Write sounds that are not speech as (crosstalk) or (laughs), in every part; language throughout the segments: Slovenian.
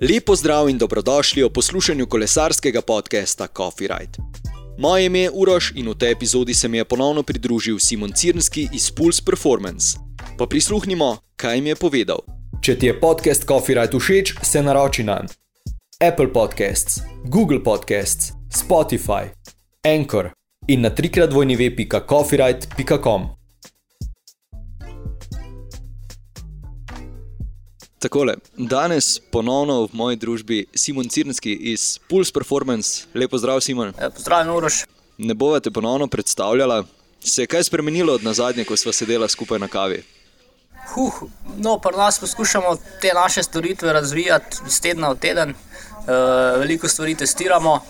Lepo zdrav in dobrodošli v poslušanju kolesarskega podcasta Coffee Ride. Moje ime je Uroš in v tej epizodi se mi je ponovno pridružil Simon Cirnski iz Pulse Performance. Pa prisluhnimo, kaj mi je povedal. Če ti je podcast Coffee Ride všeč, se naroči na Apple Podcasts, Google Podcasts, Spotify, Anchor in na trikrat Takole, danes ponovno v moji družbi Simon Cirnski iz Pulse Performance. Lepo zdrav, Simon. Ja, Pozdravljen, Uroš. Ne bova te ponovno predstavljala. Se je kaj spremenilo od nazadnje, ko sva sedela skupaj na kavi? Huh, no, pri nas poskušamo te naše storitve razvijati iz tedna v teden. Uh, veliko stvari testiramo.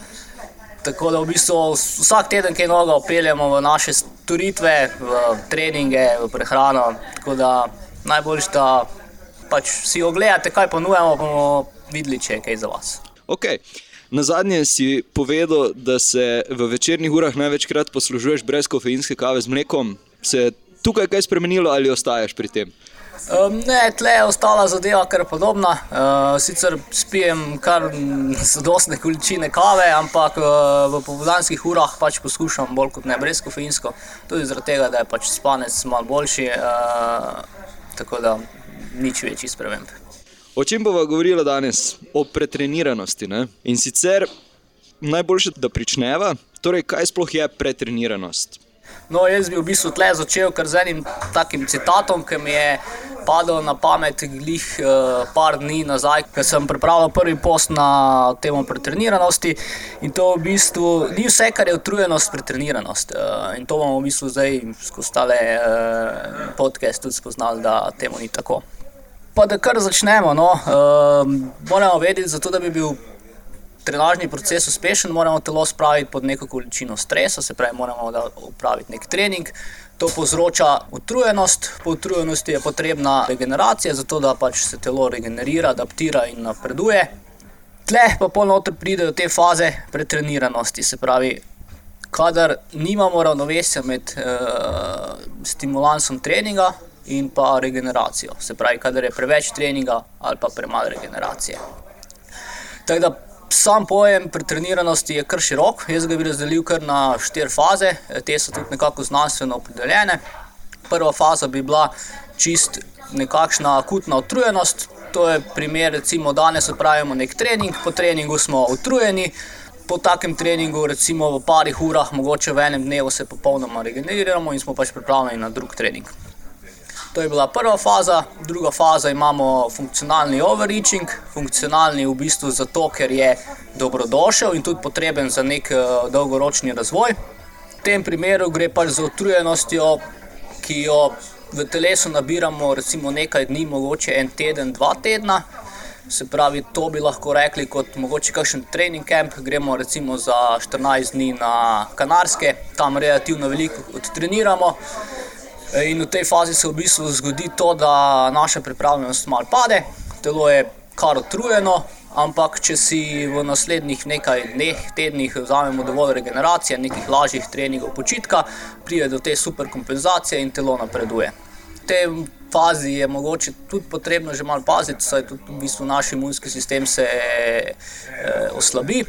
Tako da v bistvu vsak teden kaj novega opeljemo v naše storitve, v treninge, v prehrano. Tako da najboljš, da pač si ogledate, kaj ponujamo, bomo videli, če je kaj za vas. Okay. Na zadnje si povedal, da se v večernih urah največkrat poslužuješ brez kofeinske kave z mlekom. Se je tukaj kaj spremenilo ali ostaješ pri tem? Um, ne, tle je ostala zadeva kar podobna. Uh, sicer spijem kar zadostne količine kave, ampak uh, v popoldanskih urah pač poskušam bolj kot ne brez kofeinsko. Tudi zaradi tega, da je pač spanec malo boljši, uh, tako da nič večjih sprememb. O čem bomo govorili danes? O pretreniranosti. Ne? In sicer najboljše, da pričneva. Torej, kaj sploh je pretreniranost? No, jaz bi v bistvu tle začel kar z enim takim citatom, ki mi je padel na pamet glih uh, par dni nazaj, ker sem pripravil prvi post na temo pretreniranosti. In to v bistvu ni vse, kar je utrujenost, pretreniranost. Uh, in to bomo v bistvu zdaj skozi tale uh, podcast tudi spoznali, da temu ni tako. Pa da kar začnemo. No. Uh, moramo vedeti, zato, da bi bil trenažni proces uspešen, moramo telo spraviti pod neko količino stresa, se pravi, moramo upraviti nek trening. To povzroča utrujenost, po utrujenosti je potrebna regeneracija, zato da pač se telo regenerira, adaptira in napreduje. Tle pa polnoter pride do te faze pretreniranosti, se pravi, kadar nimamo ravnovesja med uh, stimulansom treninga in pa regeneracijo, se pravi, kadar je preveč treninga ali pa premalo regeneracije. Tako da Sam pojem pretreniranosti je kar širok, jaz ga bi razdelil kar na štiri faze, te so tudi nekako znanstveno opredeljene. Prva faza bi bila čist nekakšna akutna utrujenost, to je primer, recimo danes opravimo nek trening, po treningu smo utrujeni, po takem treningu, recimo v parih urah, mogoče v enem dnevu se popolnoma regeneriramo in smo pač pripravljeni na drug trening. To je bila prva faza, druga faza imamo funkcionalni overreaching, funkcionalni v bistvu zato, ker je dobrodošel in tudi potreben za nek uh, dolgoročni razvoj. V tem primeru gre pač za utrujenostjo, ki jo v telesu nabiramo recimo nekaj dni, mogoče en teden, dva tedna. Se pravi, to bi lahko rekli kot mogoče kakšen trening camp, gremo recimo za 14 dni na Kanarske, tam relativno veliko odtreniramo. In v tej fazi se v bistvu zgodi to, da naša pripravljenost malo pade, telo je kar utrujeno, ampak če si v naslednjih nekaj dneh, tednih vzamemo dovolj regeneracije, nekih lažjih treningov počitka, pride do te superkompenzacije in telo napreduje. V tej fazi je mogoče tudi potrebno že malo paziti, saj tudi v bistvu naš imunski sistem se e, oslabi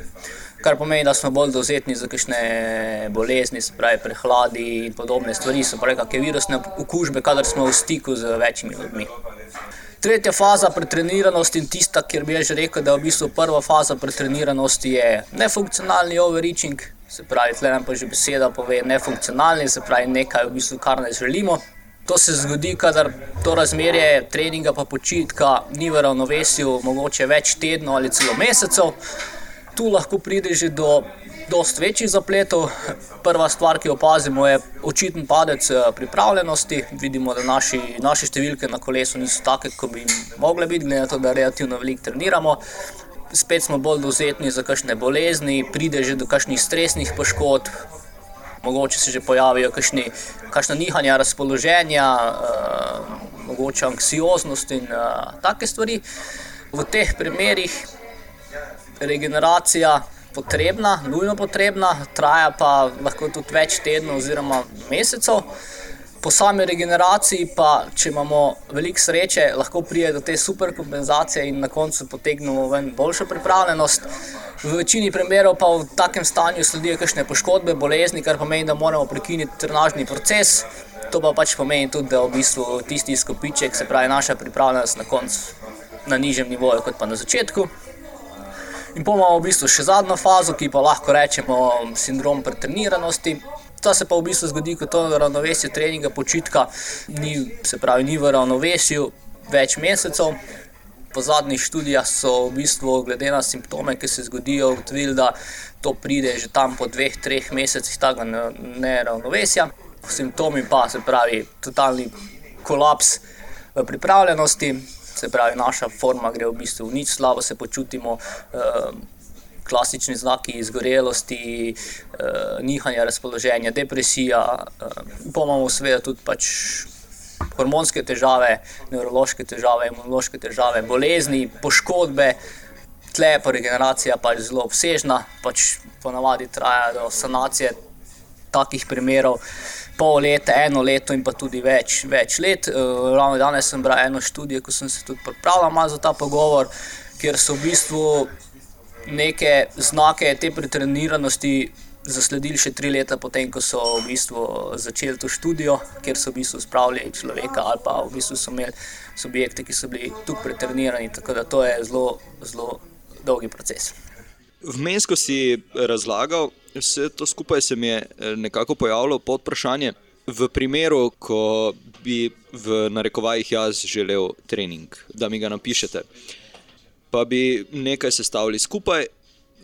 kar pomeni, da smo bolj dovzetni za kakšne bolezni, se pravi prehladi in podobne stvari, se pravi kakšne virusne okužbe, kadar smo v stiku z večjimi ljudmi. Tretja faza pretreniranosti in tista, kjer bi že rekel, da je v bistvu prva faza pretreniranosti, je nefunkcionalni overreaching, se pravi, tle nam pa že beseda pove nefunkcionalni, se pravi nekaj, v bistvu, kar ne želimo. To se zgodi, kadar to razmerje treninga pa počitka ni v ravnovesju, mogoče več tednov ali celo mesecev tu lahko pride že do precej večjih zapletov. Prva stvar, ki jo opazimo, je očiten padec eh, pripravljenosti. Vidimo, da naši, naše številke na kolesu niso take, kot bi mogle biti, glede na to, da relativno veliko treniramo. Spet smo bolj dovzetni za kakšne bolezni, pride že do kakšnih stresnih poškodb. Mogoče se že pojavijo kakšne nihanja razpoloženja, uh, mogoče anksioznost in uh, take stvari. V teh primerih regeneracija potrebna, nujno potrebna, traja pa lahko tudi več tednov oziroma mesecev. Po sami regeneraciji, pa če imamo veliko sreče, lahko pride do te superkompenzacije in na koncu potegnemo ven boljšo pripravljenost. V večini primerov pa v takem stanju sledijo kakšne poškodbe, bolezni, kar pomeni, da moramo prekiniti trenažni proces. To pa pač pomeni tudi, da je v bistvu tisti izkopiček, se pravi naša pripravljenost na koncu na nižjem nivoju kot pa na začetku. In pa imamo v bistvu še zadnjo fazo, ki pa lahko rečemo sindrom pretreniranosti. To se pa v bistvu zgodi, ko to ravnovesje treninga, počitka, ni, se pravi, ni v ravnovesju več mesecev. Po zadnjih študijah so v bistvu, glede na simptome, ki se zgodijo, ugotovili, da to pride že tam po dveh, treh mesecih tega neravnovesja. Simptomi pa se pravi, totalni kolaps v pripravljenosti, se pravi, naša forma gre v bistvu v nič, slabo se počutimo. Uh, klasični znaki izgorelosti, uh, nihanja razpoloženja, depresija, uh, pa imamo seveda tudi pač hormonske težave, nevrološke težave, imunološke težave, bolezni, poškodbe. Tle pa regeneracija pač zelo obsežna, pač ponavadi traja do sanacije takih primerov. Pol leta, eno leto, in pa tudi več, več let. Uh, ravno danes sem bral eno študijo, ko sem se tudi pripravljal za ta pogovor, kjer so v bistvu neke znake te pretreniranosti zasledili še tri leta potem, ko so v bistvu začeli to študijo, kjer so v bistvu spravili človeka ali pa v bistvu so imeli subjekte, ki so bili tukaj pretrenirani. Tako da to je zelo, zelo dolgi proces. Vmes, ko si razlagal, vse to skupaj se mi je eh, nekako pojavilo pod vprašanje. V primeru, ko bi v narekovajih jaz želel trening, da mi ga napišete. Pa bi nekaj sestavili skupaj.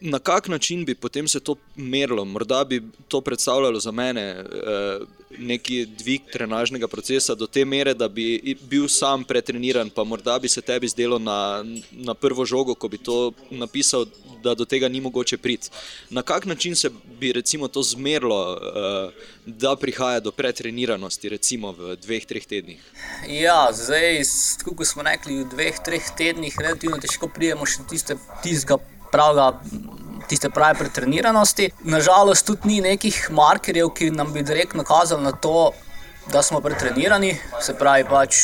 Na kak način bi potem se to merilo? Morda bi to predstavljalo za mene eh, neki dvig trenažnega procesa do te mere, da bi bil sam pretreniran, pa morda bi se tebi zdelo na, na prvo žogo, ko bi to napisal, da do tega ni mogoče priti. Na kak način se bi recimo to zmerilo, eh, da prihaja do pretreniranosti, recimo v dveh, treh tednih? Ja, zdaj, kot smo rekli, v dveh, treh tednih relativno težko prijemo še tiste, tistega pravega tiste prave pretreniranosti. Nažalost, tudi ni nekih markerjev, ki nam bi direktno kazali na to, da smo pretrenirani. Se pravi, pač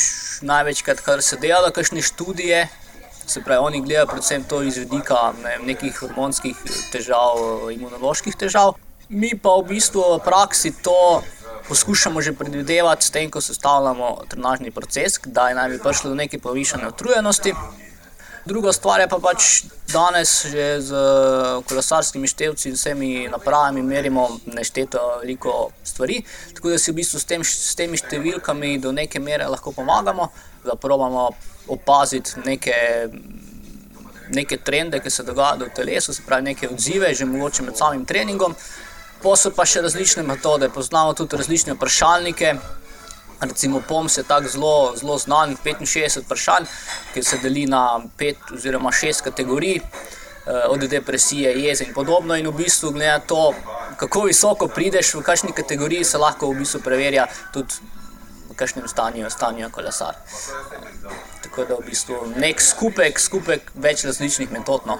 največkrat, kar se dela, kakšne študije. Se pravi, oni gledajo predvsem to iz vidika ne, nekih hormonskih težav, imunoloških težav. Mi pa v bistvu v praksi to poskušamo že predvidevati, s tem, ko sestavljamo trenažni proces, kdaj naj bi prišlo do neke povišene utrujenosti. Druga stvar je pa pač danes že z kolesarskimi števci in vsemi napravami merimo nešteto veliko stvari. Tako da si v bistvu s, tem, s temi številkami do neke mere lahko pomagamo, da probamo opaziti neke, neke trende, ki se dogajajo v telesu, se pravi neke odzive, že mogoče med samim treningom. Posebej pa še različne metode, poznamo tudi različne vprašalnike, Recimo, POMS je tako zelo, zelo znan, 65 vprašanj, ki se deli na 5 oziroma 6 kategorij, eh, od depresije, jeze in podobno. In v bistvu, glede na to, kako visoko prideš v kakšni kategoriji, se lahko v bistvu preverja tudi v kakšnem stanju, stanju kolesar. Tako da v bistvu nek skupek, skupek več različnih metod. No.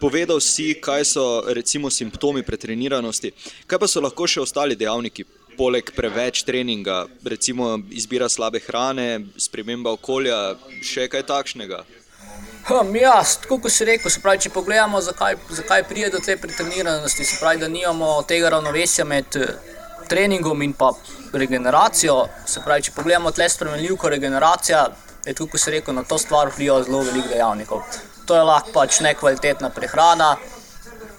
Povedal si, kaj so recimo simptomi pretreniranosti, kaj pa so lahko še ostali dejavniki poleg preveč treninga, recimo izbira slabe hrane, sprememba okolja, še kaj takšnega? Hm, ja, kot si rekel, pravi, če pogledamo, zakaj, zakaj pride do te pretreniranosti, se pravi, da nimamo tega ravnovesja med eh, treningom in pa regeneracijo. Se pravi, če pogledamo tle spremenljivko regeneracija, je tukaj, kot si rekel, na to stvar vpliva zelo veliko dejavnikov. To je lahko pač nekvalitetna prehrana,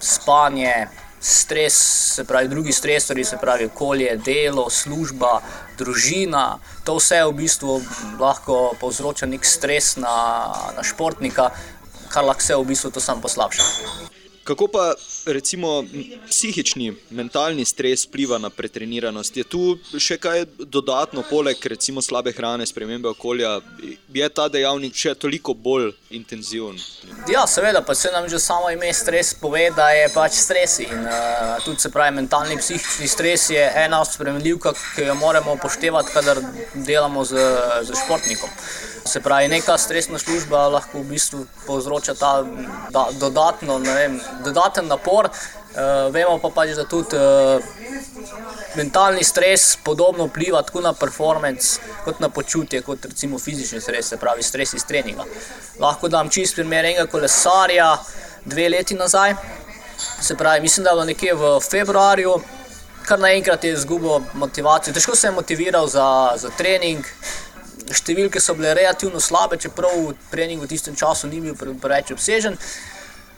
spanje, stres, se pravi, drugi stresori, se pravi, okolje, delo, služba, družina. To vse v bistvu lahko povzroča nek stres na, na športnika, kar lahko vse v bistvu to sam poslabša. Kako pa recimo psihični, mentalni stres vpliva na pretreniranost? Je tu še kaj dodatno, poleg recimo slabe hrane, spremembe okolja, je ta dejavnik še toliko bolj intenziven? Ja, seveda, pa se nam že samo ime stres pove, da je pač stres. In uh, tudi se pravi, mentalni psihični stres je ena od spremenljivk, ki jo moramo upoštevati, kadar delamo z, z športnikom. Se pravi, neka stresna služba lahko v bistvu povzroča ta da, dodatno, vem, dodaten napor. Uh, vemo pa pač, da tudi uh, mentalni stres podobno vpliva tako na performance, kot na počutje, kot recimo fizični stres, se pravi stres iz treninga. Lahko dam čist primer enega kolesarja dve leti nazaj. Se pravi, mislim, da je bilo nekje v februarju, kar naenkrat je izgubil motivacijo. Težko se je motiviral za, za trening. Številke so bile relativno slabe, čeprav trening v tistem času ni bil preveč obsežen.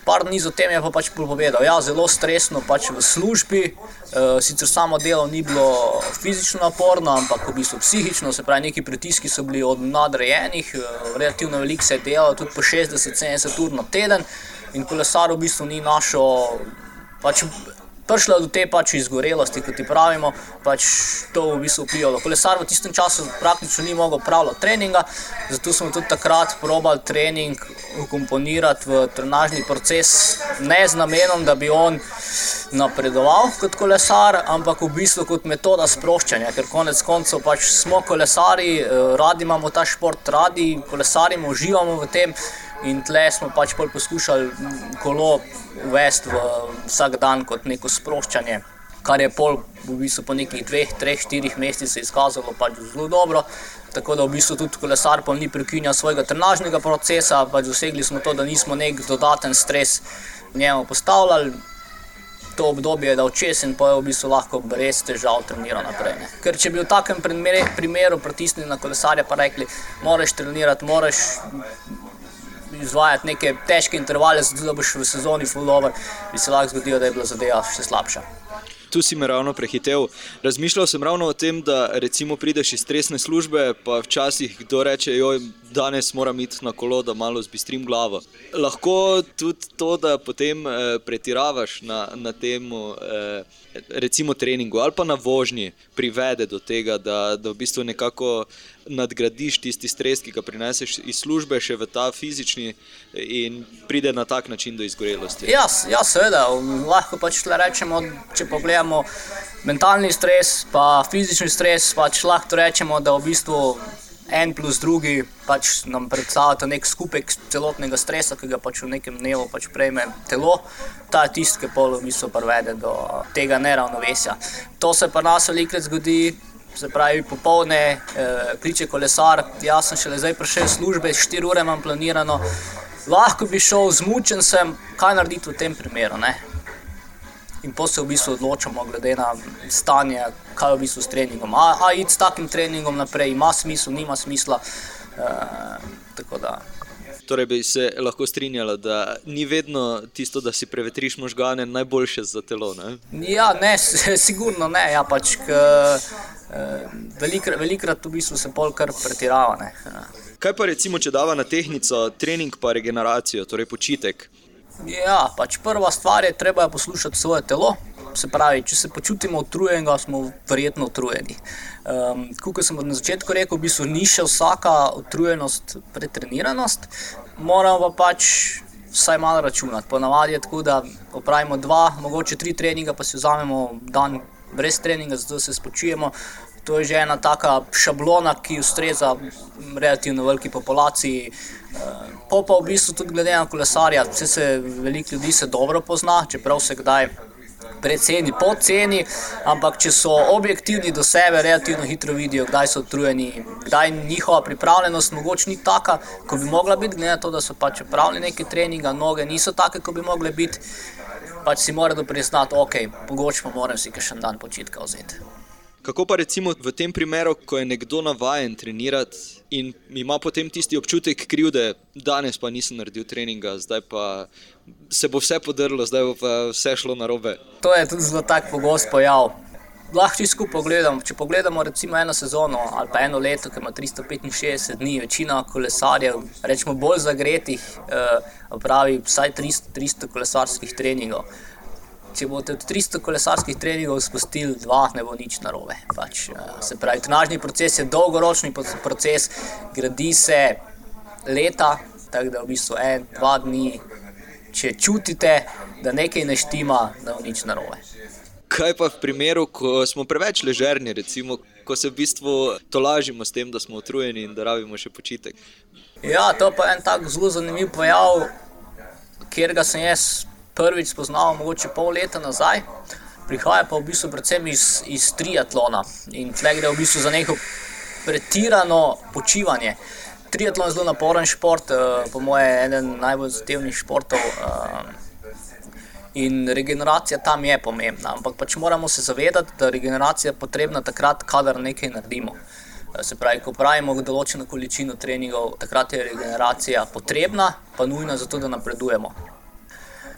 Par dni zatem je pa pač povedal, da ja, je zelo stresno pač v službi. E, sicer samo delo ni bilo fizično naporno, ampak v bistvu psihično, se pravi, neki pritiski so bili od nadrejenih, e, relativno veliko se je delalo, tudi po 60-70 ur na teden. In kolesar v bistvu ni našel. Pač, prišla do te pač izgorelosti, kot ti pravimo, pač to v bistvu vplivalo. Kolesar v tistem času praktično ni mogel pravljati treninga, zato smo tudi takrat probali trening ukomponirati v trenažni proces, ne z namenom, da bi on napredoval kot kolesar, ampak v bistvu kot metoda sproščanja, ker konec koncev pač smo kolesari, eh, radi imamo ta šport, radi kolesarimo, uživamo v tem. In tle smo pač poskušali kolo uvesti vsak dan kot neko sproščanje, kar je pol v bistvu po nekih dveh, treh, štirih mesecih izkazalo pač zelo dobro. Tako da v bistvu tudi kolesar pa ni prekinjal svojega trenažnega procesa, pač dosegli smo to, da nismo nek dodaten stres njemu postavljali. To obdobje je dal čez in pa je v bistvu lahko brez težav treniral naprej. Ne. Ker če bi v takem primeru pritisnili na kolesarja, pa rekli, moraš trenirati, moraš izvajati neke težke intervale, zato da boš v sezoni fullover, bi se lahko zgodilo, da je bila zadeva še slabša. Tu si me ravno prehitev. Razmišljal sem ravno o tem, da recimo prideš iz stresne službe, pa včasih kdo reče, joj, danes moram iti na kolo, da malo zbistrim glavo. Lahko tudi to, da potem eh, pretiravaš na, na tem, eh, recimo treningu ali pa na vožnji, privede do tega, da, da v bistvu nekako nadgradiš tisti stres, ki ga prineseš iz službe, še v ta fizični, in pride na tak način do izgorelosti. Ja, ja seveda. Lahko pač rečemo, če pogledamo mentalni stres, pa fizični stres, pač lahko rečemo, da v bistvu. En plus drugi pač nam predstavlja nek skupek celotnega stresa, ki ga pač v nekem dnevu pač prejme telo. Ta je tisti, ki polo v bistvu privede do tega neravnovesja. To se pa nas velikrat zgodi, se pravi, popoldne eh, kliče kolesar, jaz sem šele zdaj prišel iz službe, 4 ure imam planirano, lahko bi šel, zmučen sem, kaj narediti v tem primeru. Ne? In pa se v bistvu odločamo, glede na stanje, kaj je v bistvu s treningom. A, a iti s takim treningom naprej, ima smisel, nima smisla. E, Torej, bi se lahko strinjala, da ni vedno tisto, da si prevetriš možgane, najboljše za telo. Ne? Ja, ne, (laughs) sigurno ne. Ja, pač, k, eh, velikrat, velikrat v bistvu se pol kar pretirava. Ne. Kaj pa recimo, če dava na tehnico trening, pa regeneracijo, torej počitek? Ja, pač prva stvar je, treba je poslušati svoje telo. Se pravi, če se počutimo utrujenega, smo verjetno utrujeni. Um, Kot sem na začetku rekel, v bistvu ni še vsaka utrujenost pretreniranost, moramo pa pač vsaj malo računati. Ponavadi je tako, da opravimo dva, mogoče tri treninge, pa si vzamemo dan brez treninga, zato se spočijemo. To je že ena taka šablona, ki ustreza relativno veliki populaciji. Po pa v bistvu tudi glede na kolesarja, vse se veliko ljudi se dobro pozna, čeprav se kdaj preceni, poceni, ampak če so objektivni do sebe, relativno hitro vidijo, kdaj so utrujeni, kdaj njihova pripravljenost mogoče ni taka, kot bi mogla biti, glede na to, da so pač upravili neke treninge, noge niso take, kot bi mogle biti. Pač si morajo priznati, ok, mogoče pa moram si še en dan počitka vzeti. Kako pa recimo v tem primeru, ko je nekdo navaden trenirati in ima potem tisti občutek krivde, danes pa nisem naredil treninga, zdaj pa se bo vse podrlo, zdaj bo vse šlo na robe. To je tudi zelo tak pogost pojav. Lahko če skupaj pogledamo, če pogledamo recimo eno sezono ali pa eno leto, ki ima 365 dni, večina kolesarjev, rečemo bolj zagretih, eh, pravi vsaj 300, 300 kolesarskih treningov če boste od 300 kolesarskih treningov spustili dva, ne bo nič narobe. Pač, eh, se pravi, trenažni proces je dolgoročni proces, gradi se leta, tako da v bistvu en, dva dni, če čutite, da nekaj ne štima, da bo nič narobe. Kaj pa v primeru, ko smo preveč ležerni, recimo, ko se v bistvu tolažimo s tem, da smo utrujeni in da rabimo še počitek? Ja, to pa je en tak zelo zanimiv pojav, kjer ga sem jaz prvič spoznal, mogoče pol leta nazaj. prihaja pa v bistvu predvsem iz, iz triatlona in tle gre v bistvu za neko pretirano počivanje. Triatlon je zelo naporen šport, uh, po mojem, eden najbolj zahtevnih športov. Uh, In regeneracija tam je pomembna, ampak pač moramo se zavedati, da je regeneracija potrebna takrat, kadar nekaj naredimo. Se pravi, ko pravimo določeno količino treningov, takrat je regeneracija potrebna, pa nujna za to, da napredujemo.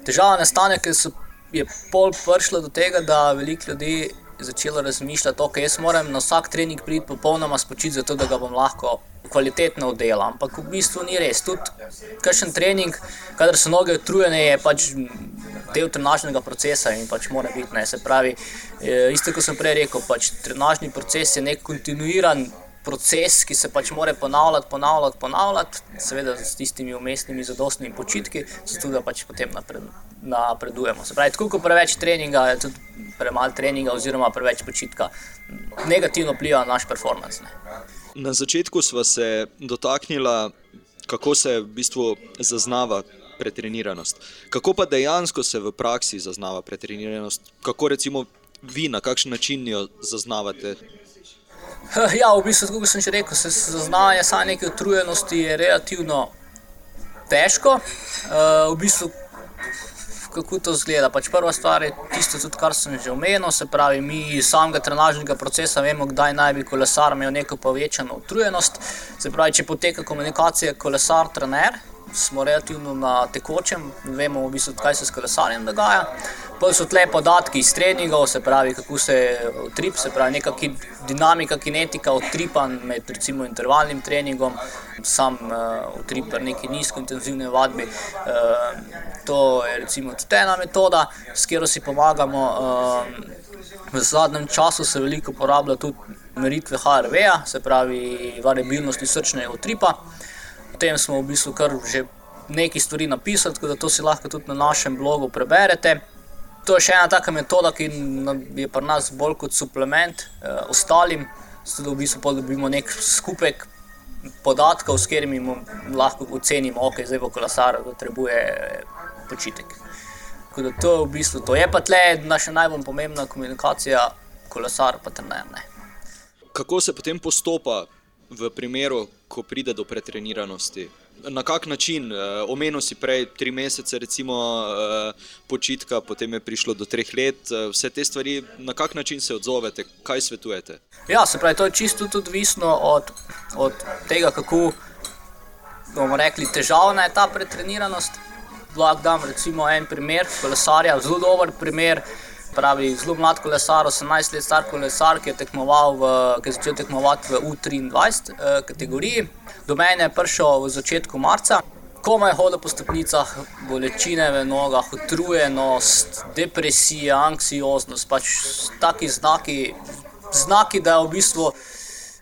Težava nastane, ker so, je pol prišlo do tega, da veliko ljudi začelo razmišljati, da okay, jaz moram na vsak trening priti popolnoma spočiti, zato da ga bom lahko kvalitetno oddelal. Ampak v bistvu ni res. Tudi kakšen trening, kadar so noge utrujene, je pač del trenažnega procesa in pač mora biti. Ne. Se pravi, eh, isto kot sem prej rekel, pač trenažni proces je nek kontinuiran. Proces, ki se pač mora ponavljati, ponavljati, ponavljati, seveda s tistimi umestnimi zadostnimi počitki, zato da pač potem napredujemo. Se pravi, tako kot preveč treninga, je tudi premalo treninga, oziroma preveč počitka, negativno vpliva na naš performance. Ne. Na začetku smo se dotaknili, kako se v bistvu zaznava pretreniranost. Kako pa dejansko se v praksi zaznava pretreniranost? Kako recimo vi, na kakšen način jo zaznavate? (laughs) Ja, v bistvu, kot sem že rekel, se zaznava samo nekaj utrujenosti, je relativno težko. Uh, v bistvu, kako to zgleda. Pač prva stvar je tisto, tudi, kar sem že omenil, se pravi, mi iz samega trenažnega procesa vemo, kdaj naj bi kolesar imel neko povečano utrujenost. Se pravi, če poteka komunikacija kolesar-trener, smo relativno na tekočem, vemo, v bistvu, kaj se s kolesarjem dogaja. Pa so tle podatki iz treningov, se pravi, kako se utrip, se pravi, neka ki, dinamika, kinetika utripa med recimo intervalnim treningom, sam uh, utrip pri neki nizkointenzivni vadbi. Uh, to je recimo tudi ena metoda, s katero si pomagamo. Uh, v zadnjem času se veliko uporablja tudi meritve HRV-ja, se pravi, variabilnosti srčnega utripa. O tem smo v bistvu kar že nekaj stvari napisali, tako da to si lahko tudi na našem blogu preberete. To je še ena taka metoda, ki je pri nas bolj kot suplement eh, ostalim, zato da v bistvu dobimo nek skupek podatkov, s katerimi lahko ocenimo, okay, zdaj bo kolesar potrebuje počitek. Tako da to, v bistvu, to je pa tle naša najbolj pomembna komunikacija, kolesar pa trener. Kako se potem postopa v primeru, ko pride do pretreniranosti. Na kak način, uh, omenil si prej tri mesece, recimo uh, počitka, potem je prišlo do treh let, uh, vse te stvari, na kak način se odzovete, kaj svetujete? Ja, se pravi, to je čisto tudi odvisno od, od tega, kako bomo rekli, težavna je ta pretreniranost. Lahko dam recimo en primer, kolesarja, zelo dober primer pravi zelo mlad kolesar, 18 let star kolesar, ki je, v, ki je začel tekmovati v U23 eh, kategoriji. Do mene je prišel v začetku marca. Komaj hodil po stopnicah, bolečine v nogah, utrujenost, depresija, anksioznost, pač taki znaki, znaki, da je v bistvu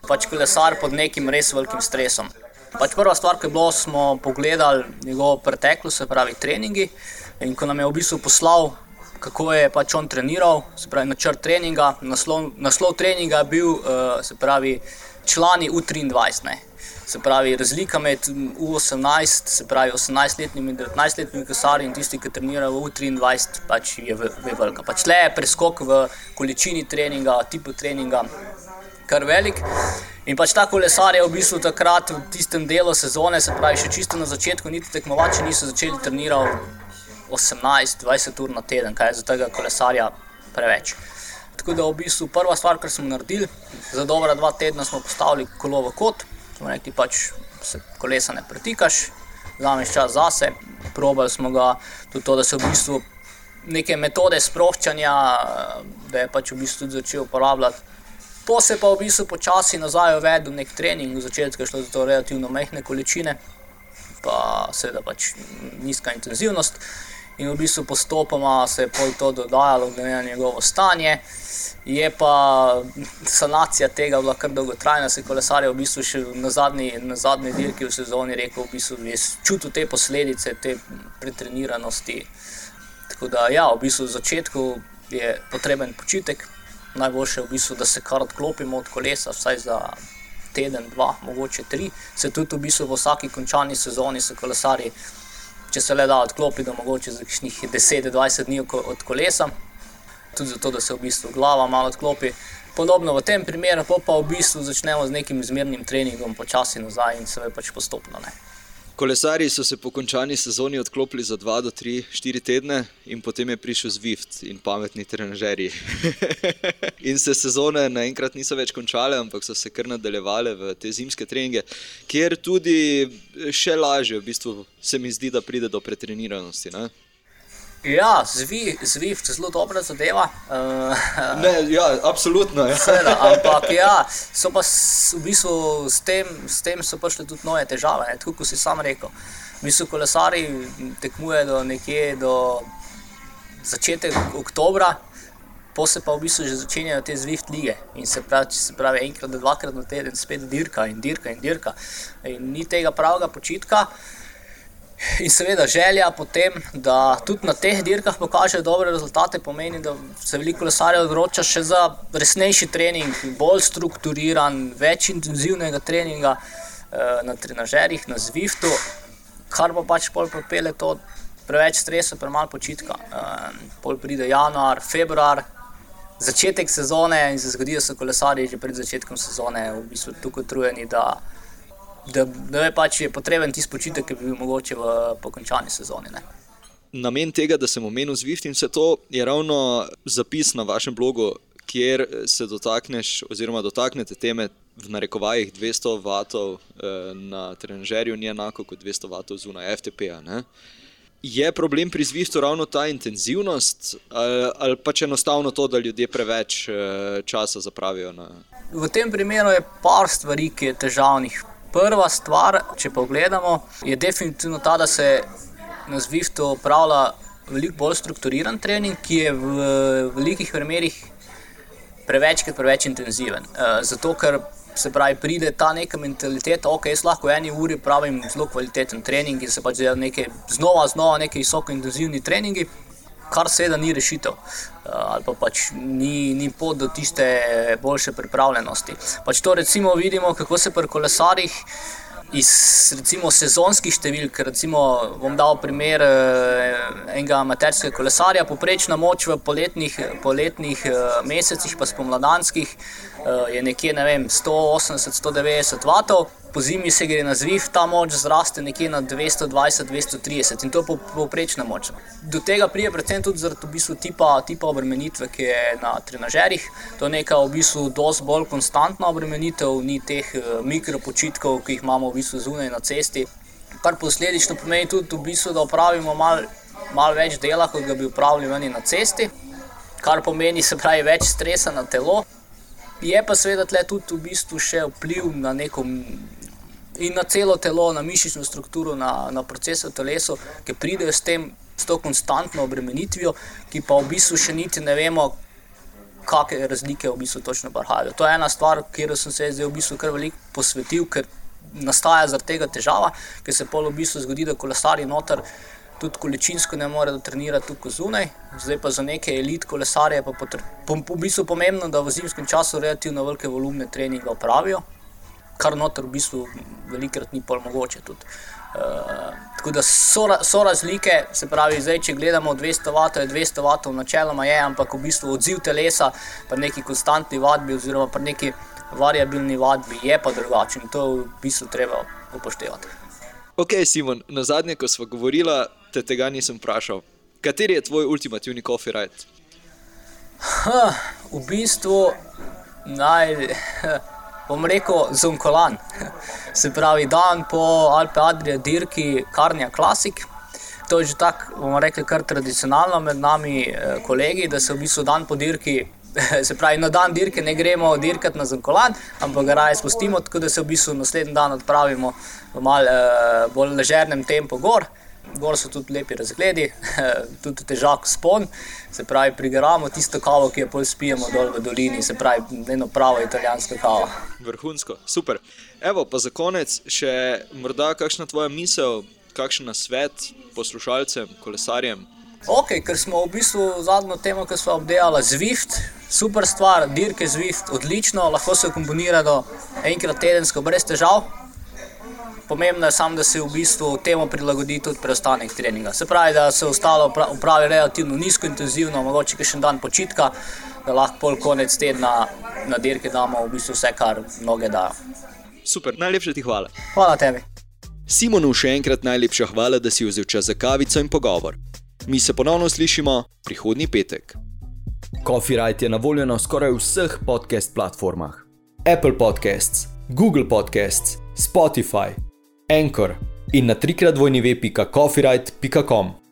pač kolesar pod nekim res velikim stresom. Pač prva stvar, ki je bilo, smo pogledali njegovo preteklost, se pravi treningi. In ko nam je v bistvu poslal kako je pač on treniral, se pravi, načrt treninga. Naslov, naslov treninga je bil, uh, se pravi, člani U23. Ne. Se pravi, razlika med U18, se pravi, 18-letnimi in 19-letnimi kasarji in tisti, ki trenirajo v U23, pač je, je velika. Pač le je preskok v količini treninga, tipu treninga, kar velik. In pač ta kolesar je v bistvu takrat v tistem delu sezone, se pravi, še čisto na začetku, niti tekmovači niso začeli trenirati. 18-20 ur na teden, kaj je za tega kolesarja preveč. Tako da v bistvu prva stvar, kar smo naredili, za dobra dva tedna smo postavili kolo v kot, smo rekli, pač se kolesa ne pretikaš, vzameš čas zase. Probali smo ga tudi to, da se v bistvu neke metode sproščanja, da je pač v bistvu začel uporabljati. Po se pa v bistvu počasi nazaj uvedel nek trening, v začetku je šlo za to relativno mehne količine, pa seveda pač nizka intenzivnost in v bistvu postopoma se je to dodajalo, glede na njegovo stanje. Je pa sanacija tega bila kar dolgotrajna, se kolesar je v bistvu še na zadnji, na zadnji dirki v sezoni rekel, v bistvu je čutil te posledice, te pretreniranosti. Tako da, ja, v bistvu v začetku je potreben počitek, najboljše je v bistvu, da se kar odklopimo od kolesa, vsaj za teden, dva, mogoče tri. Se tudi v bistvu v vsaki končani sezoni se kolesari če se le da odklopiti, mogoče za 10-20 dni od kolesa. tudi zato, da se v bistvu glava malo odklopi. Podobno v tem primeru, pa v bistvu začnemo z nekim zmernim treningom, počasi nazaj in se pač postopno. Ne. Kolesari so se po končani sezoni odklopili za 2 do 3, 4 tedne, in potem je prišel Zwift in pametni trenerji. (laughs) in se sezone naenkrat niso več končale, ampak so se kar nadaljevale v te zimske treninge, kjer tudi še lažje, v bistvu se mi zdi, da pride do pretreniranosti. Ne? Ja, Zwift je zelo dobra zadeva. Uh, ne, ja, absolutno. Ja. Seveda, ampak ja, so pa v bistvu s tem, s tem so prišle tudi nove težave. Ne, tako kot si sam rekel. Mi so kolesari tekmuje do nekje do začetek oktobra. Po se pa v bistvu že začenjajo te zvift lige in se pravi, se pravi enkrat, dvakrat na teden spet dirka in dirka in dirka. In ni tega pravega počitka. In seveda želja potem, da tudi na teh dirkah pokažejo dobre rezultate, pomeni, da se veliko kolesarjev odloča še za resnejši trening, bolj strukturiran, več intenzivnega treninga eh, na trenažerjih, na Zwiftu, kar pa pač pol propele to preveč stresa, premalo počitka. Eh, pol pride januar, februar, začetek sezone in se zgodi, da so kolesarji že pred začetkom sezone v bistvu tako utrujeni, da da, da je pač potreben tisti počitek, ki bi bil mogoče v pokončani sezoni. Ne. Namen tega, da sem omenil Zwift in vse to, je ravno zapis na vašem blogu, kjer se dotakneš, oziroma dotaknete teme v narekovajih 200 vatov eh, na trenažerju, ni enako kot 200 vatov zunaj FTP-ja. Je problem pri Zwiftu ravno ta intenzivnost, ali, ali pač enostavno to, da ljudje preveč eh, časa zapravijo? Na... V tem primeru je par stvari, ki je težavnih. Prva stvar, če pogledamo, je definitivno ta, da se na Zwiftu upravlja veliko bolj strukturiran trening, ki je v velikih primerih preveč, preveč intenziven. Eh, zato, ker se pravi, pride ta neka mentaliteta, ok, jaz lahko v eni uri pravim zelo kvaliteten trening in se pač delajo neke znova, znova, neke visoko intenzivni treningi kar seveda ni rešitev, eh, ali pa pač ni, ni pot do tiste boljše pripravljenosti. Pač to recimo vidimo, kako se pri kolesarjih. Iz recimo, sezonskih številk, recimo, bom dal primer eh, enega amaterskega kolesarja, poprečna moč v poletnih, poletnih eh, mesecih, pa spomladanskih, je nekje 180-190 vatov, po zimi se gre na zviv, ta moč zraste nekje na 220-230 in to je povprečna moč. Do tega prije predvsem tudi zaradi v bistvu tipa, tipa obremenitve, ki je na trenažerjih. To je neka v bistvu dosti bolj konstantna obremenitev, ni teh uh, mikropočitkov, ki jih imamo v bistvu zunaj na cesti. Kar posledično pomeni tudi, v bistvu, da opravimo malo mal več dela, kot ga bi upravili na cesti, kar pomeni se pravi več stresa na telo. Je pa seveda tudi v bistvu še vpliv na neko in na celo telo, na mišično strukturo, na, na procese v telesu, ki pridejo s, tem, s to konstantno obremenitvijo, ki pa v bistvu še niti ne vemo, kakšne razlike v bistvu točno prihajajo. To je ena stvar, kjer sem se zdaj v bistvu kar veliko posvetil, ker nastaja zaradi tega težava, ker se pol v bistvu zgodi, da kolesari noter. Tudi količinsko ne morejo trenirati tukaj zunaj, zdaj pa za neke elit kolesarje je po, po, po bistvu pomembno, da v zimskem času relativno velike volumne treninge opravijo, kar noter v bistvu velikrat ni pol mogoče. Uh, tako da so, so razlike, se pravi, zdaj, če gledamo 200 vatov, je 200 vatov načeloma je, ampak v bistvu odziv telesa pri neki konstantni vadbi oziroma pri neki variabilni vadbi je pa drugačen in to v bistvu treba upoštevati. Ok, Simon, na zadnje, ko smo govorili, te tega nisem vprašal. Kateri je tvoj ultimativni coffee ride? Ha, v bistvu naj (laughs) bom rekel, zunkolan. (laughs) Se pravi, dan po Alpe Adrija dirki Karnija Classic. To je že tako, bomo rekli, kar tradicionalno med nami, eh, kolegi, da se v bistvu dan po dirki, (laughs) se pravi, na dan dirke ne gremo dirkati na zunkolan, ampak ga raje spustimo, tako da se v bistvu naslednji dan odpravimo v mal eh, bolj ležernem tempu gor. Gor so tudi lepi razgledi, (laughs) tudi težak spon, se pravi, prigaramo tisto kavo, ki jo pol spijemo dol v dolini, se pravi, eno pravo italijansko kavo. Vrhunsko, super. Evo, pa za konec še morda kakšna tvoja misel, kakšen svet poslušalcem, kolesarjem. Ok, ker smo v bistvu zadnjo temo, ki smo obdelali, Zwift, super stvar, dirke Zwift, odlično, lahko se komponira do enkrat tedensko, brez težav. Pomembno je samo, da se v bistvu temu prilagodi tudi preostanek treninga. Se pravi, da se ostalo upravi relativno nizko intenzivno, mogoče še en dan počitka, da lahko pol konec tedna na dirke damo v bistvu vse, kar noge da. Super, najlepša ti hvala. Hvala tebi. Simonu še enkrat najlepša hvala, da si vzel čas za kavico in pogovor. Mi se ponovno slišimo prihodnji petek. Copyright je na voljo na skoraj vseh podcast platformah: Apple Podcasts, Google Podcasts, Spotify, Anchor in na trikrat vojni web.copyright.com.